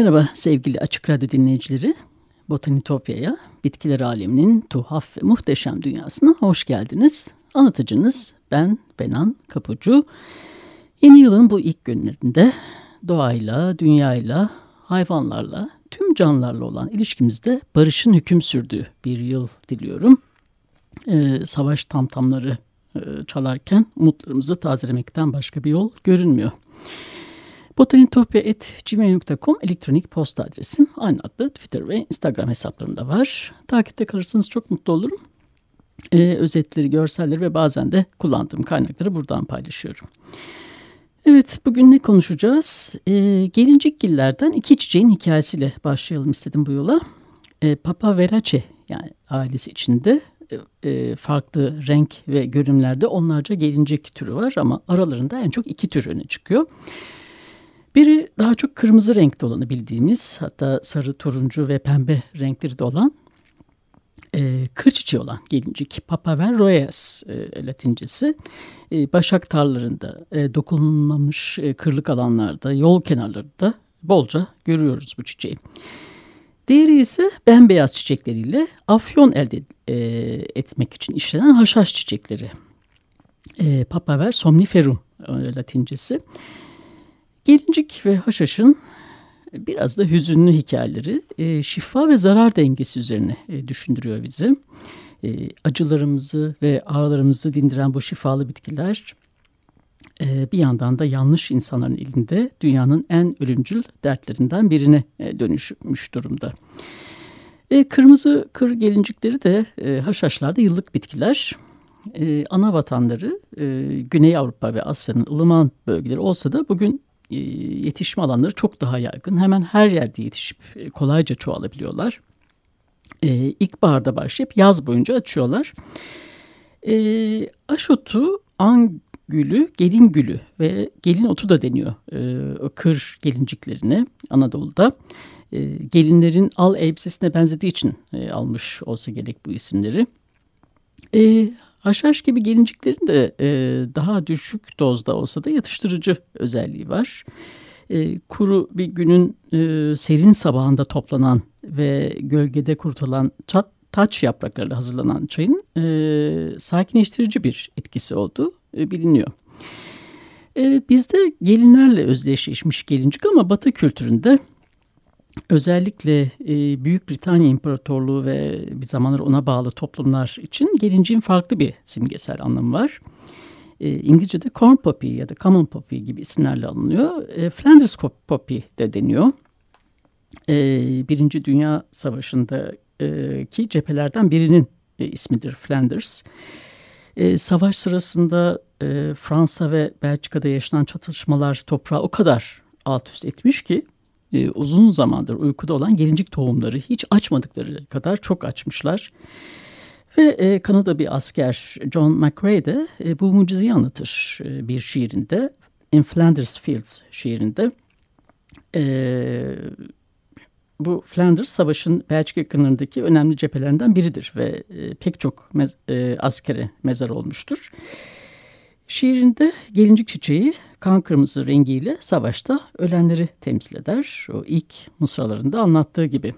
Merhaba sevgili Açık Radyo dinleyicileri. Botanitopya'ya, bitkiler aleminin tuhaf ve muhteşem dünyasına hoş geldiniz. Anlatıcınız ben Benan Kapucu. Yeni yılın bu ilk günlerinde doğayla, dünyayla, hayvanlarla, tüm canlılarla olan ilişkimizde barışın hüküm sürdüğü bir yıl diliyorum. Ee, savaş tamtamları e, çalarken umutlarımızı tazelemekten başka bir yol görünmüyor. Botanitopya.gmail.com elektronik posta adresim. Aynı adlı Twitter ve Instagram hesaplarımda var. Takipte kalırsanız çok mutlu olurum. Ee, özetleri, görselleri ve bazen de kullandığım kaynakları buradan paylaşıyorum. Evet, bugün ne konuşacağız? Ee, gelincikgillerden iki çiçeğin hikayesiyle başlayalım istedim bu yola. Ee, Papa Verace yani ailesi içinde e, farklı renk ve görünümlerde onlarca gelincik türü var ama aralarında en çok iki tür öne çıkıyor. Biri daha çok kırmızı renkte olanı bildiğimiz hatta sarı, turuncu ve pembe renkleri de olan e, kır çiçeği olan gelincik Papaver royas e, latincesi. E, başak tarlarında, e, dokunulmamış e, kırlık alanlarda, yol kenarlarında bolca görüyoruz bu çiçeği. Diğeri ise bembeyaz çiçekleriyle afyon elde e, etmek için işlenen haşhaş çiçekleri. E, Papaver somniferum e, latincesi. Gelincik ve haşhaşın biraz da hüzünlü hikayeleri e, şifa ve zarar dengesi üzerine e, düşündürüyor bizi. E, acılarımızı ve ağrılarımızı dindiren bu şifalı bitkiler e, bir yandan da yanlış insanların elinde dünyanın en ölümcül dertlerinden birine e, dönüşmüş durumda. E, kırmızı kır gelincikleri de e, haşhaşlarda yıllık bitkiler. E, ana vatanları e, Güney Avrupa ve Asya'nın ılıman bölgeleri olsa da bugün e, yetişme alanları çok daha yaygın. Hemen her yerde yetişip e, kolayca çoğalabiliyorlar. E, ilkbaharda başlayıp yaz boyunca açıyorlar. E, aşotu, an gülü, gelin gülü ve gelin otu da deniyor e, kır gelinciklerine Anadolu'da. E, gelinlerin al elbisesine benzediği için e, almış olsa gerek bu isimleri. E, Haşhaş gibi gelinciklerin de e, daha düşük dozda olsa da yatıştırıcı özelliği var. E, kuru bir günün e, serin sabahında toplanan ve gölgede kurutulan çat, taç yapraklarıyla hazırlanan çayın e, sakinleştirici bir etkisi olduğu e, biliniyor. E, bizde gelinlerle özdeşleşmiş gelincik ama batı kültüründe özellikle e, Büyük Britanya İmparatorluğu ve bir zamanlar ona bağlı toplumlar için gelinciğin farklı bir simgesel anlamı var. E, İngilizce'de corn poppy ya da common poppy gibi isimlerle alınıyor. E, Flanders poppy de deniyor. E, Birinci Dünya Savaşı'ndaki cephelerden birinin e, ismidir Flanders. E, savaş sırasında e, Fransa ve Belçika'da yaşanan çatışmalar toprağı o kadar alt üst etmiş ki e, uzun zamandır uykuda olan gelincik tohumları hiç açmadıkları kadar çok açmışlar. Ve e, Kanada bir asker John McRae de e, bu mucizeyi anlatır e, bir şiirinde. In Flanders Fields şiirinde. E, bu Flanders Savaş'ın Belçika yakınlarındaki önemli cephelerinden biridir ve e, pek çok mez, e, askere mezar olmuştur. Şiirinde gelincik çiçeği kan kırmızı rengiyle savaşta ölenleri temsil eder. O ilk mısralarında anlattığı gibi.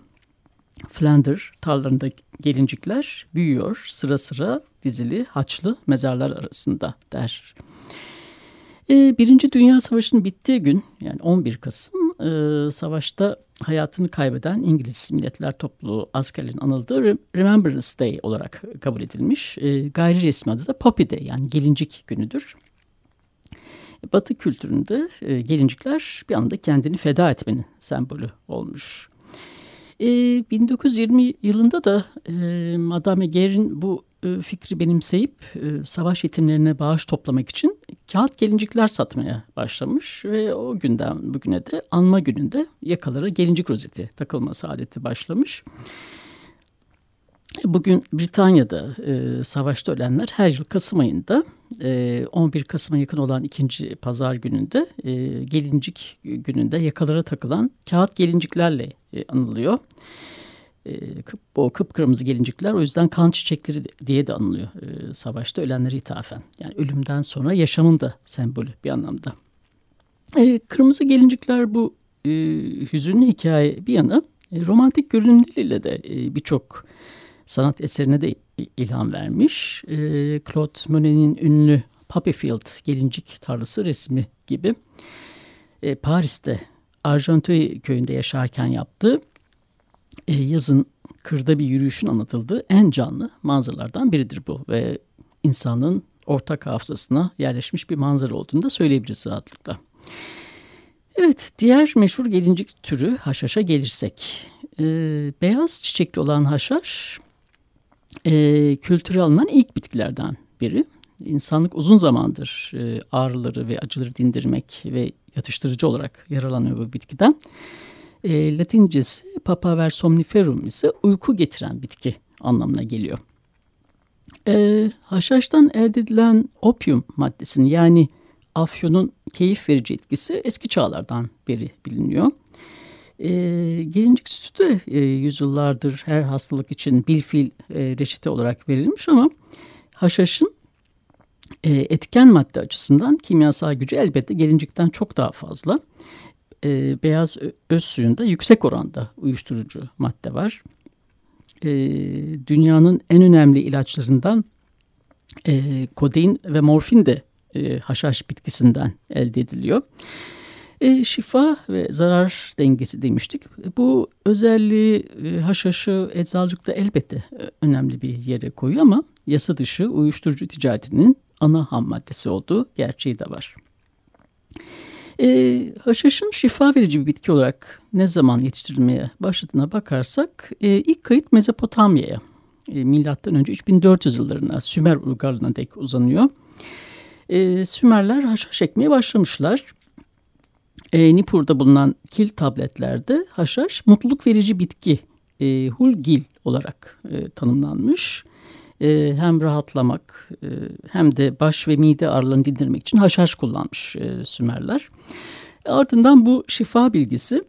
Flander tarlalarında gelincikler büyüyor sıra sıra dizili haçlı mezarlar arasında der. E, Birinci Dünya Savaşı'nın bittiği gün yani 11 Kasım e, savaşta hayatını kaybeden İngiliz Milletler Topluluğu askerlerin anıldığı Remembrance Day olarak kabul edilmiş. E, gayri resmi adı da Poppy Day yani gelincik günüdür. Batı kültüründe e, gelincikler bir anda kendini feda etmenin sembolü olmuş. E, 1920 yılında da e, Madame Guer'in bu fikri benimseyip e, savaş yetimlerine bağış toplamak için kağıt gelincikler satmaya başlamış ve o günden bugüne de anma gününde yakalara gelincik rozeti takılması adeti başlamış. Bugün Britanya'da e, savaşta ölenler her yıl Kasım ayında e, 11 Kasım'a yakın olan ikinci pazar gününde e, gelincik gününde yakalara takılan kağıt gelinciklerle e, anılıyor. E, o kıpkırmızı gelincikler o yüzden kan çiçekleri diye de anılıyor e, savaşta ölenlere ithafen. Yani ölümden sonra yaşamın da sembolü bir anlamda. E, kırmızı gelincikler bu e, hüzünlü hikaye bir yana e, romantik görünümleriyle de e, birçok sanat eserine de ilham vermiş. E, Claude Monet'in ünlü Poppyfield gelincik tarlası resmi gibi Paris'te Argenteuil köyünde yaşarken yaptığı e, yazın kırda bir yürüyüşün anlatıldığı en canlı manzaralardan biridir bu ve insanın ortak hafızasına yerleşmiş bir manzara olduğunu da söyleyebiliriz rahatlıkla. Evet, diğer meşhur gelincik türü haşhaşa gelirsek. E, beyaz çiçekli olan haşhaş e, kültüre alınan ilk bitkilerden biri. İnsanlık uzun zamandır e, ağrıları ve acıları dindirmek ve yatıştırıcı olarak yaralanıyor bu bitkiden. E, Latincesi Papaver somniferum ise uyku getiren bitki anlamına geliyor. E, haşhaştan elde edilen opium maddesini yani afyonun keyif verici etkisi eski çağlardan beri biliniyor. E, gelincik sütü de e, yüzyıllardır her hastalık için bilfil e, reçete olarak verilmiş ama haşhaşın e, etken madde açısından kimyasal gücü elbette gelincikten çok daha fazla e, beyaz öz suyunda yüksek oranda uyuşturucu madde var. E, dünyanın en önemli ilaçlarından e, kodein ve morfin de e, haşhaş bitkisinden elde ediliyor. E, şifa ve zarar dengesi demiştik. Bu özelliği e, haşhaşı eczacılıkta elbette e, önemli bir yere koyuyor ama yasa dışı uyuşturucu ticaretinin ana ham maddesi olduğu gerçeği de var. E, haşhaşın şifa verici bir bitki olarak ne zaman yetiştirilmeye başladığına bakarsak e, ilk kayıt Mezopotamya'ya e, milattan önce 3400 yıllarına Sümer uygarlığına dek uzanıyor. E, Sümerler haşhaş ekmeye başlamışlar. E, Nipur'da bulunan kil tabletlerde haşhaş mutluluk verici bitki e, hulgil olarak e, tanımlanmış. E, hem rahatlamak e, hem de baş ve mide ağrılarını dindirmek için haşhaş kullanmış e, Sümerler. Ardından bu şifa bilgisi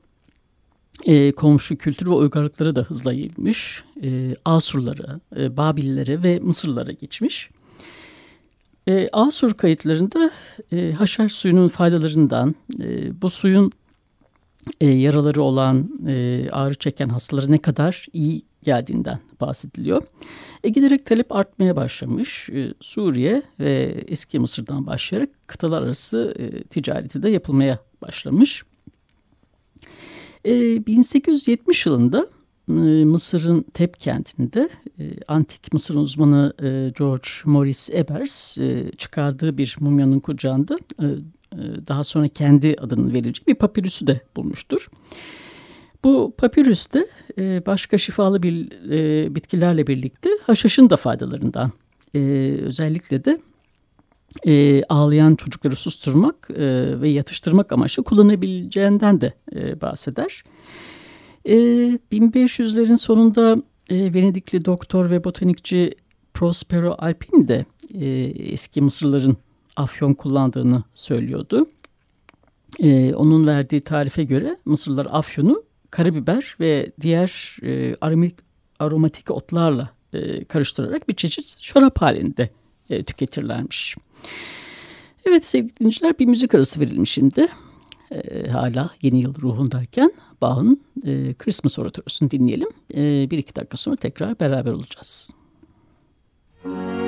e, komşu kültür ve uygarlıklara da hızla yayılmış. E, Asurlara, e, Babillere ve Mısırlara geçmiş. E, Asur kayıtlarında haşhaş suyunun faydalarından, bu suyun yaraları olan, ağrı çeken hastalara ne kadar iyi geldiğinden bahsediliyor. E, giderek talep artmaya başlamış. E, Suriye ve eski Mısır'dan başlayarak kıtalar arası e, ticareti de yapılmaya başlamış. E, 1870 yılında e, Mısır'ın Tep kentinde e, antik Mısır uzmanı e, George Morris Ebers e, çıkardığı bir mumyanın kucağında e, e, daha sonra kendi adını verilecek bir papirüsü de bulmuştur. Bu papirüste e, başka şifalı bir e, bitkilerle birlikte haşhaşın da faydalarından e, özellikle de e, ağlayan çocukları susturmak e, ve yatıştırmak amaçlı kullanabileceğinden de e, bahseder. E, 1500'lerin sonunda e, Venedikli doktor ve botanikçi Prospero Alpini de e, eski Mısırların afyon kullandığını söylüyordu. E, onun verdiği tarife göre Mısırlılar afyonu karabiber ve diğer e, aromatik, aromatik otlarla e, karıştırarak bir çeşit şarap halinde e, tüketirlermiş. Evet sevgili dinleyiciler bir müzik arası verilmiş şimdi. E, hala yeni yıl ruhundayken Bach'ın e, Christmas Oratorosunu dinleyelim. E, bir iki dakika sonra tekrar beraber olacağız. Müzik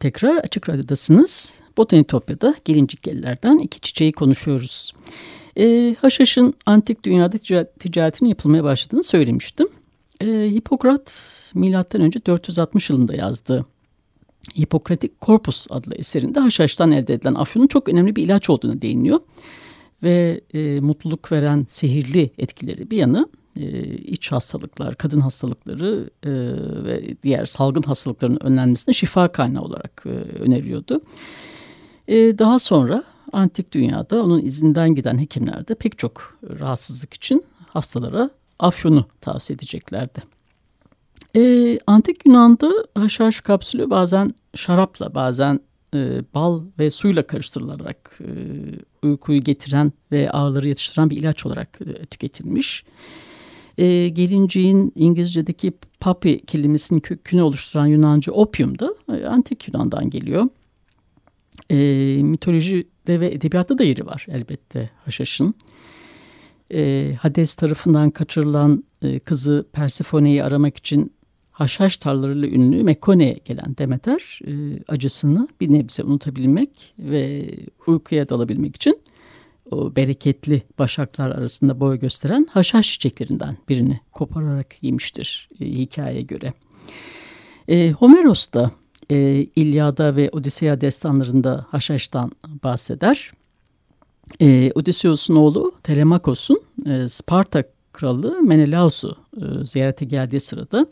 tekrar Açık Radyo'dasınız. Botanitopya'da gelincikgelilerden iki çiçeği konuşuyoruz. E, haşhaşın antik dünyada ticaretinin yapılmaya başladığını söylemiştim. E, Hipokrat milattan önce 460 yılında yazdığı Hipokratik Corpus adlı eserinde haşhaştan elde edilen afyonun çok önemli bir ilaç olduğunu değiniyor. Ve e, mutluluk veren sihirli etkileri bir yana e, iç hastalıklar, kadın hastalıkları e, ve diğer salgın hastalıkların önlenmesine şifa kaynağı olarak e, öneriyordu. E, daha sonra antik dünyada onun izinden giden hekimler de pek çok rahatsızlık için hastalara afyonu tavsiye edeceklerdi. Antik Yunan'da haşhaş kapsülü bazen şarapla bazen bal ve suyla karıştırılarak uykuyu getiren ve ağrıları yatıştıran bir ilaç olarak tüketilmiş. Gelinciğin İngilizce'deki papi kelimesinin kökünü oluşturan Yunanca opium da e, antik Yunan'dan geliyor. E, mitolojide ve edebiyatta da yeri var elbette haşhaşın. E, Hades tarafından kaçırılan e, kızı Persephone'yi aramak için haşhaş tarlalarıyla ünlü Mekone'ye gelen Demeter e, acısını bir nebze unutabilmek ve uykuya dalabilmek için o bereketli başaklar arasında boy gösteren haşhaş çiçeklerinden birini kopararak yemiştir e, hikayeye göre. E, Homeros da e, İlyada ve Odiseya destanlarında haşhaştan bahseder. E, Odysseus'un oğlu Telemakos'un e, Sparta kralı Menelaus'u e, ziyarete geldiği sırada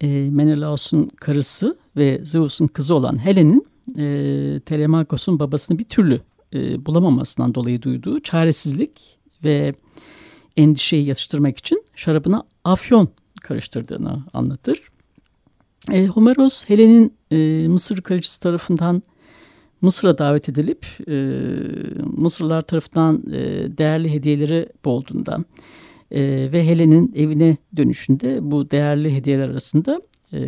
e, Menelaus'un karısı ve Zeus'un kızı olan Helen'in e, Telemakos'un babasını bir türlü e, bulamamasından dolayı duyduğu çaresizlik ve endişeyi yatıştırmak için şarabına afyon karıştırdığını anlatır. E, Homeros Helen'in e, Mısır kraliçesi tarafından Mısır'a davet edilip e, Mısırlılar tarafından e, değerli hediyeleri bolduğundan e, ve Helen'in evine dönüşünde bu değerli hediyeler arasında e,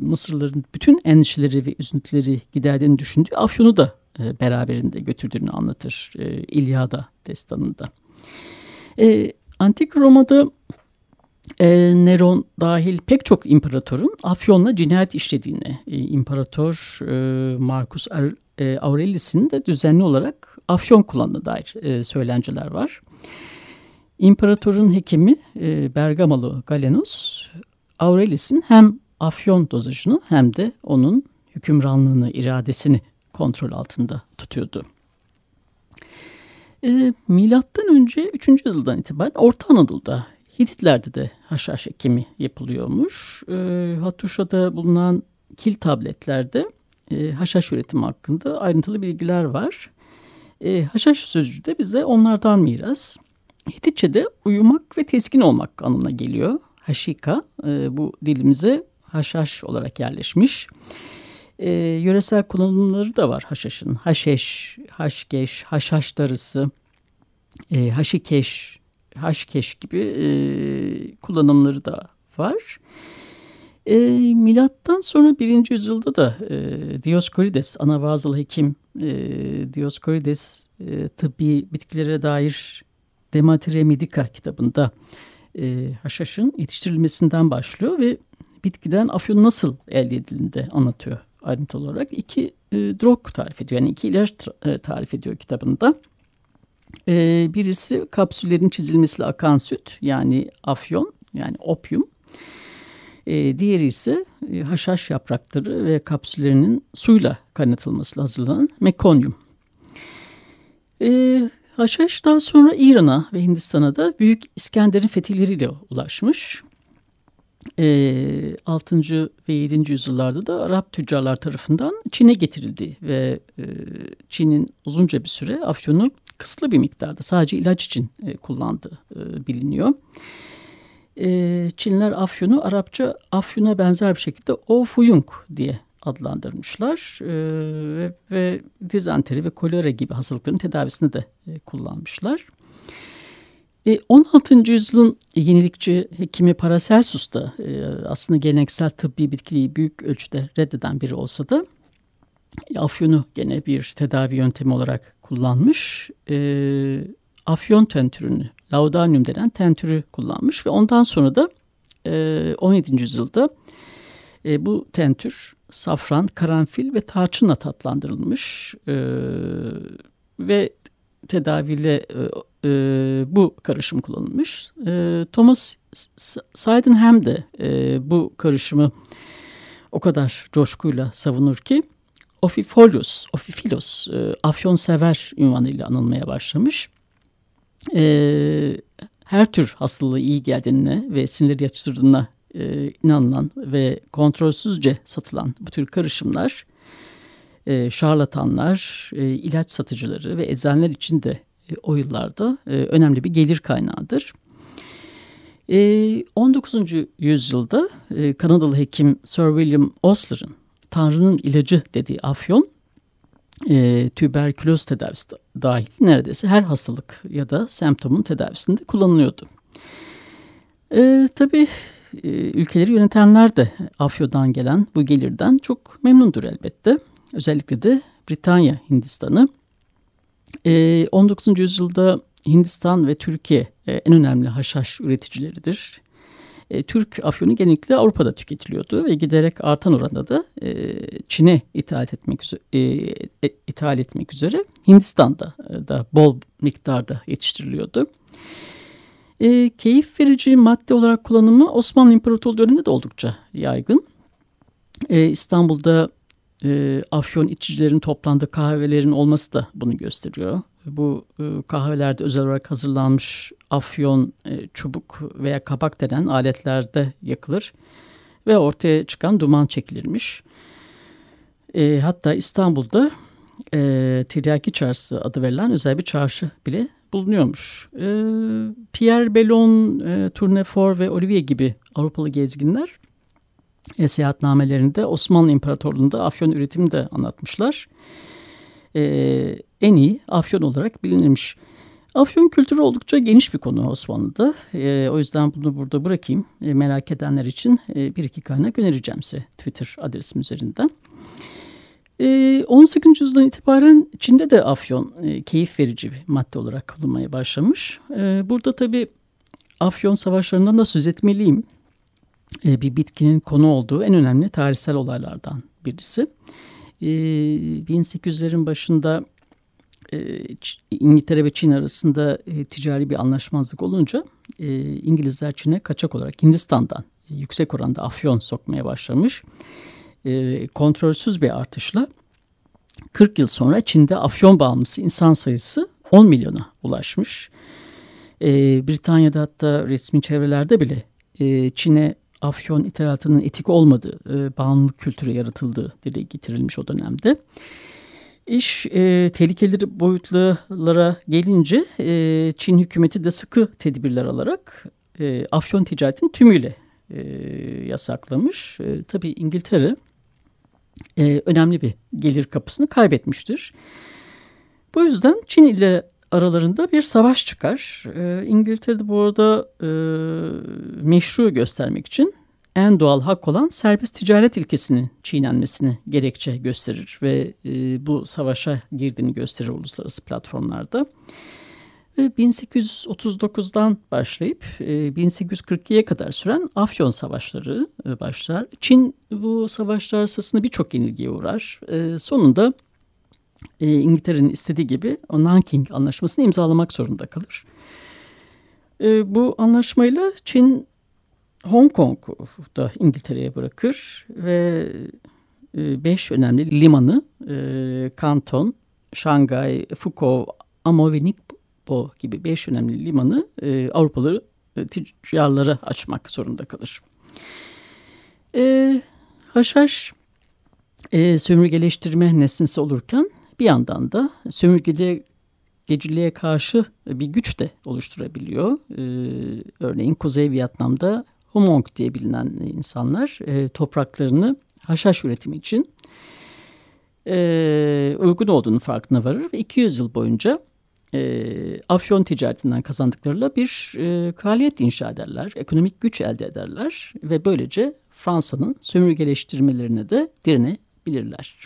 Mısırlıların bütün endişeleri ve üzüntüleri giderdiğini düşündüğü afyonu da e, beraberinde götürdüğünü anlatır e, İlyada destanında. E, Antik Roma'da Neron dahil pek çok imparatorun Afyon'la cinayet işlediğini, e, İmparator e, Marcus Aurelius'in de düzenli olarak Afyon kullandığına dair söylenceler var. İmparatorun hekimi e, Bergamalı Galenos, Aurelius'in hem afyon dozajını hem de onun hükümranlığını, iradesini kontrol altında tutuyordu. E, milattan önce 3. yüzyıldan itibaren Orta Anadolu'da Hititlerde de haşhaş ekimi yapılıyormuş. E, Hattuşa'da bulunan kil tabletlerde e, haşhaş üretimi hakkında ayrıntılı bilgiler var. E, haşhaş sözcüğü de bize onlardan miras. Hititçe'de uyumak ve teskin olmak anlamına geliyor. Haşika e, bu dilimize haşhaş olarak yerleşmiş. E, yöresel kullanımları da var haşhaşın. Haşeş, haşkeş, haşhaş darısı, e, haşikeş, haşkeş gibi e, kullanımları da var. E, milattan sonra birinci yüzyılda da e, Dioskorides, Anavazılı hekim e, Dioskorides e, tıbbi bitkilere dair Dematria Medica kitabında e, haşhaşın yetiştirilmesinden başlıyor ve bitkiden afyon nasıl elde edildiğini anlatıyor ayrıntılı olarak. iki e, drog tarif ediyor yani iki ilaç e, tarif ediyor kitabında. E, birisi kapsüllerin çizilmesiyle akan süt yani afyon yani opium. E, diğeri ise e, haşhaş yaprakları ve kapsüllerinin suyla kaynatılması hazırlanan mekonyum. E, Haşhaş daha sonra İran'a ve Hindistan'a da Büyük İskender'in fetihleriyle ulaşmış. E, 6. ve 7. yüzyıllarda da Arap tüccarlar tarafından Çin'e getirildi ve e, Çin'in uzunca bir süre afyonu kısıtlı bir miktarda sadece ilaç için e, kullandığı e, biliniyor. E, Çinliler afyonu Arapça afyona benzer bir şekilde ofuyung diye adlandırmışlar ve, ve dizanteri ve kolera gibi hastalıkların tedavisinde de kullanmışlar. E, 16. yüzyılın yenilikçi hekimi Paracelsus da e, aslında geleneksel tıbbi bitkiliği büyük ölçüde reddeden biri olsa da e, afyonu gene bir tedavi yöntemi olarak kullanmış. E, afyon tentürünü, laudanium denen tentürü kullanmış ve ondan sonra da e, 17. yüzyılda E, bu tentür safran, karanfil ve tarçınla tatlandırılmış e, ve tedaviyle e, bu karışım kullanılmış. E, Thomas Sydenham de e, bu karışımı o kadar coşkuyla savunur ki Ophifolius, Ophifilos, e, afyonsever ünvanıyla anılmaya başlamış. E, her tür hastalığı iyi geldiğine ve sinirleri yatıştırdığına e, inanılan ve kontrolsüzce satılan bu tür karışımlar e, şarlatanlar, e, ilaç satıcıları ve eczaneler için de o yıllarda e, önemli bir gelir kaynağıdır. E, 19. yüzyılda e, Kanadalı hekim Sir William Osler'ın Tanrı'nın ilacı dediği afyon e, tüberküloz tedavisi dahil neredeyse her hastalık ya da semptomun tedavisinde kullanılıyordu. E, tabii e, ülkeleri yönetenler de afyodan gelen bu gelirden çok memnundur elbette. Özellikle de Britanya Hindistan'ı. E, 19. yüzyılda Hindistan ve Türkiye e, en önemli haşhaş üreticileridir. E, Türk afyonu genellikle Avrupa'da tüketiliyordu ve giderek artan oranda da e, Çin'e ithal etmek üzere, e, ithal etmek üzere Hindistan'da e, da bol miktarda yetiştiriliyordu. E, keyif verici madde olarak kullanımı Osmanlı İmparatorluğu döneminde de oldukça yaygın. E, İstanbul'da e, afyon içicilerin toplandığı kahvelerin olması da bunu gösteriyor. Bu e, kahvelerde özel olarak hazırlanmış afyon, e, çubuk veya kabak denen aletlerde yakılır ve ortaya çıkan duman çekilirmiş. E, hatta İstanbul'da e, Tiryaki Çarşısı adı verilen özel bir çarşı bile bulunuyormuş. E, Pierre Bellon, e, Tournefort ve Olivier gibi Avrupalı gezginler e, seyahatnamelerinde Osmanlı İmparatorluğu'nda afyon üretimini de anlatmışlar. E, en iyi afyon olarak bilinirmiş. Afyon kültürü oldukça geniş bir konu Osmanlı'da. E, o yüzden bunu burada bırakayım. E, merak edenler için e, bir iki kaynak önereceğim size Twitter adresim üzerinden. E, 18. yüzyıldan itibaren Çin'de de afyon e, keyif verici bir madde olarak kullanmaya başlamış. E, burada tabii afyon savaşlarından da söz etmeliyim. E, bir bitkinin konu olduğu en önemli tarihsel olaylardan birisi. E, 1800'lerin başında e, İngiltere ve Çin arasında e, ticari bir anlaşmazlık olunca İngilizler Çin'e kaçak olarak Hindistan'dan yüksek oranda afyon sokmaya başlamış. E, kontrolsüz bir artışla 40 yıl sonra Çin'de afyon bağımlısı insan sayısı 10 milyona ulaşmış. Britanya'da hatta resmi çevrelerde bile Çin'e afyon ithalatının etik olmadığı, e, bağımlılık kültürü yaratıldığı dile getirilmiş o dönemde. İş e, tehlikeli boyutlara gelince e, Çin hükümeti de sıkı tedbirler alarak e, afyon ticaretini tümüyle e, yasaklamış. E, tabii İngiltere e, önemli bir gelir kapısını kaybetmiştir. Bu yüzden Çin ile aralarında bir savaş çıkar. E, İngiltere'de bu arada e, meşru göstermek için en doğal hak olan serbest ticaret ilkesinin çiğnenmesini gerekçe gösterir ve e, bu savaşa girdiğini gösterir uluslararası platformlarda. Ve 1839'dan başlayıp e, 1842'ye kadar süren Afyon Savaşları e, başlar. Çin bu savaşlar sırasında birçok yenilgiye uğrar. E, sonunda e, İngiltere'nin istediği gibi o Nanking Anlaşması'nı imzalamak zorunda kalır. E, bu anlaşmayla Çin Hong Kong'u da İngiltere'ye bırakır ve e, beş önemli limanı e, Kanton, Şangay, Foucault, Amo ve Nikpo gibi beş önemli limanı e, Avrupalı e, tüccarlara açmak zorunda kalır. E, haşhaş e, sömürgeleştirme nesnesi olurken bir yandan da sömürgeliğe geciliğe karşı bir güç de oluşturabiliyor. Ee, örneğin Kuzey Vietnam'da Hmong diye bilinen insanlar e, topraklarını haşhaş üretimi için e, uygun olduğunu farkına varır. 200 yıl boyunca e, afyon ticaretinden kazandıklarıyla bir e, kraliyet inşa ederler. Ekonomik güç elde ederler ve böylece Fransa'nın sömürgeleştirmelerine de direnebilirler.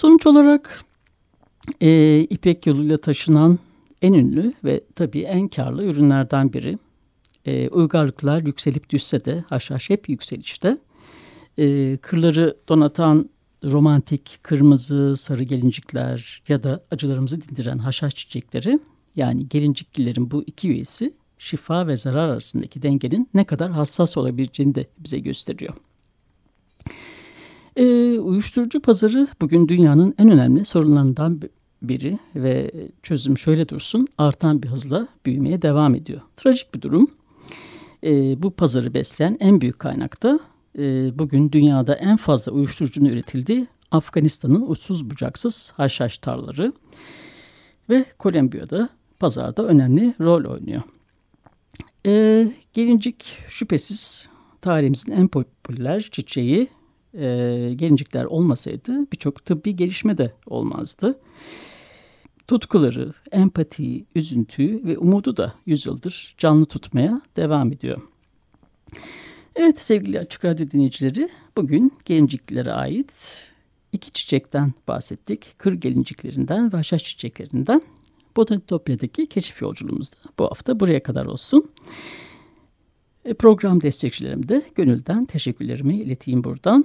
Sonuç olarak e, İpek yoluyla taşınan en ünlü ve tabii en karlı ürünlerden biri. E, uygarlıklar yükselip düşse de haşhaş hep yükselişte. E, kırları donatan romantik kırmızı, sarı gelincikler ya da acılarımızı dindiren haşhaş çiçekleri yani gelinciklilerin bu iki üyesi şifa ve zarar arasındaki dengenin ne kadar hassas olabileceğini de bize gösteriyor. E, uyuşturucu pazarı bugün dünyanın en önemli sorunlarından biri ve çözüm şöyle dursun artan bir hızla büyümeye devam ediyor. Trajik bir durum. E, bu pazarı besleyen en büyük kaynakta e, bugün dünyada en fazla uyuşturucunun üretildiği Afganistan'ın uçsuz bucaksız haşhaş tarlaları ve Kolombiya'da pazarda önemli rol oynuyor. E, gelincik şüphesiz tarihimizin en popüler çiçeği e, gelincikler olmasaydı birçok tıbbi gelişme de olmazdı. Tutkuları, empatiyi, üzüntüyü ve umudu da yüzyıldır canlı tutmaya devam ediyor. Evet sevgili Açık Radyo dinleyicileri bugün gelinciklere ait iki çiçekten bahsettik. Kır gelinciklerinden ve haşhaş çiçeklerinden. Botanitopya'daki keşif yolculuğumuz da bu hafta buraya kadar olsun. E, program destekçilerim de gönülden teşekkürlerimi ileteyim buradan.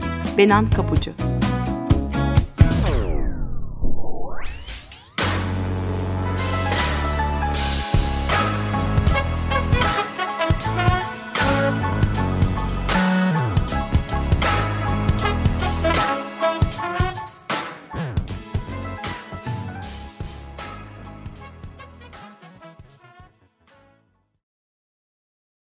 Benan Kapucu